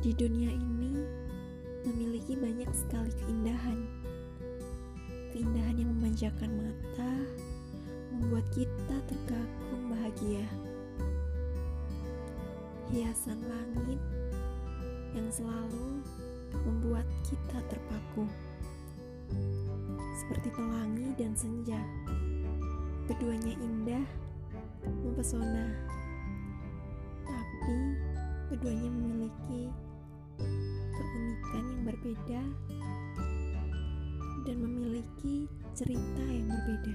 Di dunia ini memiliki banyak sekali keindahan. Keindahan yang memanjakan mata, membuat kita terkagum bahagia. Hiasan langit yang selalu membuat kita terpaku. Seperti pelangi dan senja. Keduanya indah, mempesona. Tapi keduanya memiliki keunikan yang berbeda dan memiliki cerita yang berbeda.